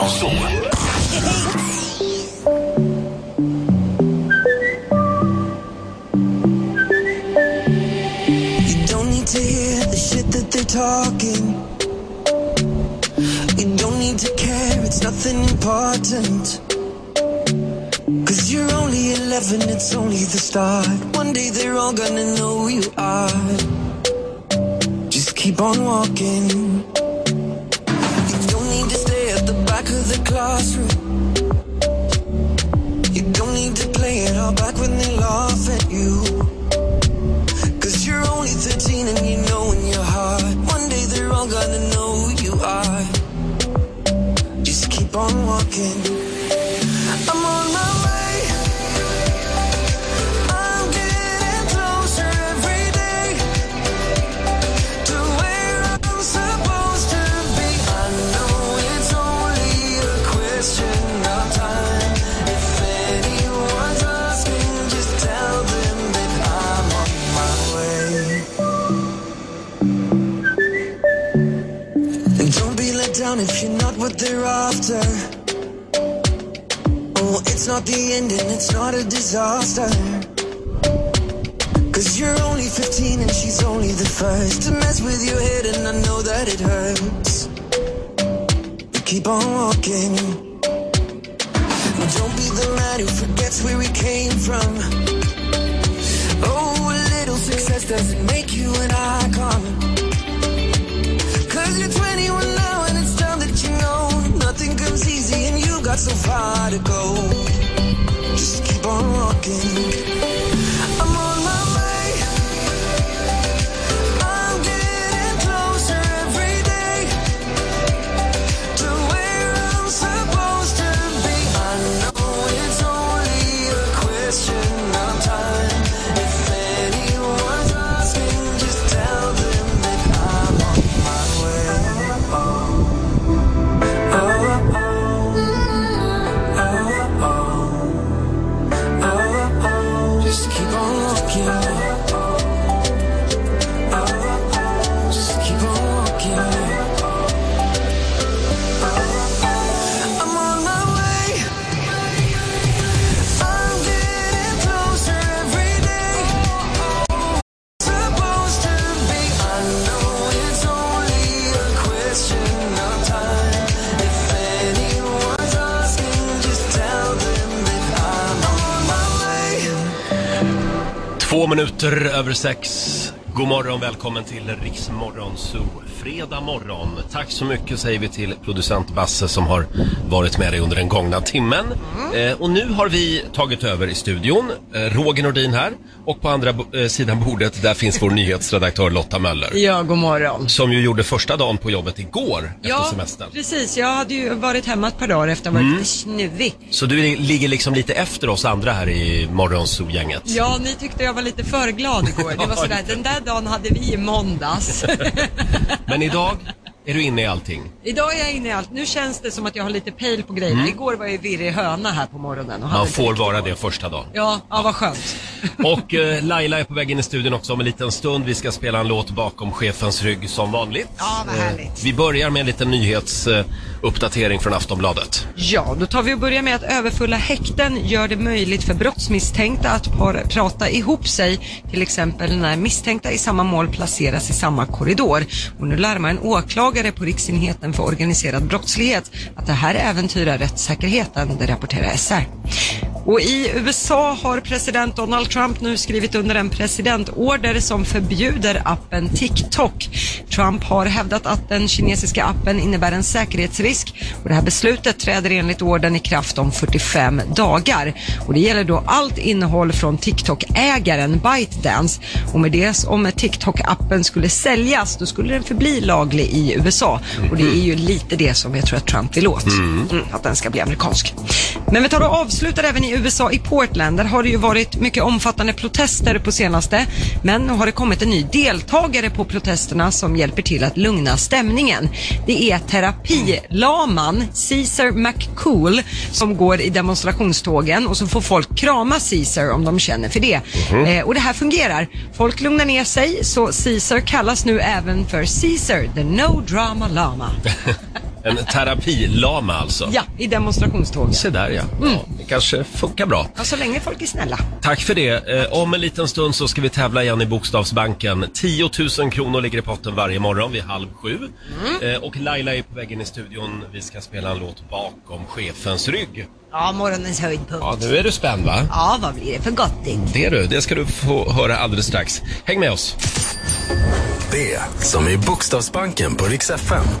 You don't need to hear the shit that they're talking. You don't need to care, it's nothing important. Cause you're only 11, it's only the start. One day they're all gonna know who you are. Just keep on walking. The classroom. You don't need to play it all back when they laugh at you. Cause you're only 13 and you know in your heart. One day they're all gonna know who you are. Just keep on walking. Down if you're not what they're after. Oh, it's not the end and it's not a disaster. Cause you're only 15 and she's only the first to mess with your head, and I know that it hurts. But keep on walking. Don't be the man who forgets where he came from. Oh, a little success doesn't make you an icon. So far to go. Just keep on walking. Två minuter över sex. God morgon, välkommen till Riksmorgon Zoo. Fredag morgon. Tack så mycket säger vi till producent Basse som har varit med dig under den gångna timmen. Eh, och nu har vi tagit över i studion. Eh, Roger Nordin här. Och på andra bo- eh, sidan bordet där finns vår nyhetsredaktör Lotta Möller. Ja, god morgon. Som ju gjorde första dagen på jobbet igår efter semestern. precis. Jag hade ju varit hemma ett par dagar efter att ha varit Mm. lite snuvig. Så du ligger liksom lite efter oss andra här i Morgonzoo-gänget. Ja, ni tyckte jag var lite för glad igår. Det var sådär, den där dagen hade vi i måndags. Men idag är du inne i allting. Idag är jag inne i allt. Nu känns det som att jag har lite pejl på grejerna. Igår var jag virrig höna här på morgonen. Och hade Mm. Man inte får vara det första dagen. Ja, ja, vad skönt. Och eh, Laila är på väg in i studion också om en liten stund. Vi ska spela en låt bakom chefens rygg som vanligt. Ja, vad härligt. Vi börjar med en liten nyhetsuppdatering från Aftonbladet. Ja, då tar vi och börjar med att överfulla häkten gör det möjligt för brottsmisstänkta att par- prata ihop sig, till exempel när misstänkta i samma mål placeras i samma korridor. Och nu larmar en åklagare på Riksenheten för organiserad brottslighet att det här äventyrar rättssäkerheten, det rapporterar SR. Och i USA har president Donald Trump nu skrivit under en presidentorder som förbjuder appen TikTok. Trump har hävdat att den kinesiska appen innebär en säkerhetsrisk och det här beslutet träder enligt orden i kraft om 45 dagar. Och det gäller då allt innehåll från TikTok-ägaren ByteDance och med det om TikTok-appen skulle säljas då skulle den förbli laglig i USA och det är ju lite det som jag tror att Trump vill åt. Mm, att den ska bli amerikansk. Men vi tar och avslutar även i USA, i Portland. Där har det ju varit mycket omfattande protester på senaste. Men nu har det kommit en ny deltagare på protesterna som hjälper till att lugna stämningen. Det är terapilaman Caesar McCool som går i demonstrationstågen och så får folk krama Caesar om de känner för det. Eh, och det här fungerar. Folk lugnar ner sig så Caesar kallas nu även för Caesar, the no drama lama. En terapilama alltså. Ja, i demonstrationståget. Se där ja. ja. Det kanske funkar bra. Ja, så länge folk är snälla. Tack för det. Eh, om en liten stund så ska vi tävla igen i Bokstavsbanken. 10 000 kronor ligger i potten varje morgon vid halv sju. Eh, och Laila är på vägen i studion. Vi ska spela en låt bakom chefens rygg. Ja, morgonens höjdpunkt. Ja, nu är du spänd va? Ja, vad blir det för gotting? Det är du. Det ska du få höra alldeles strax. Häng med oss. Det som är Bokstavsbanken på Rix FM.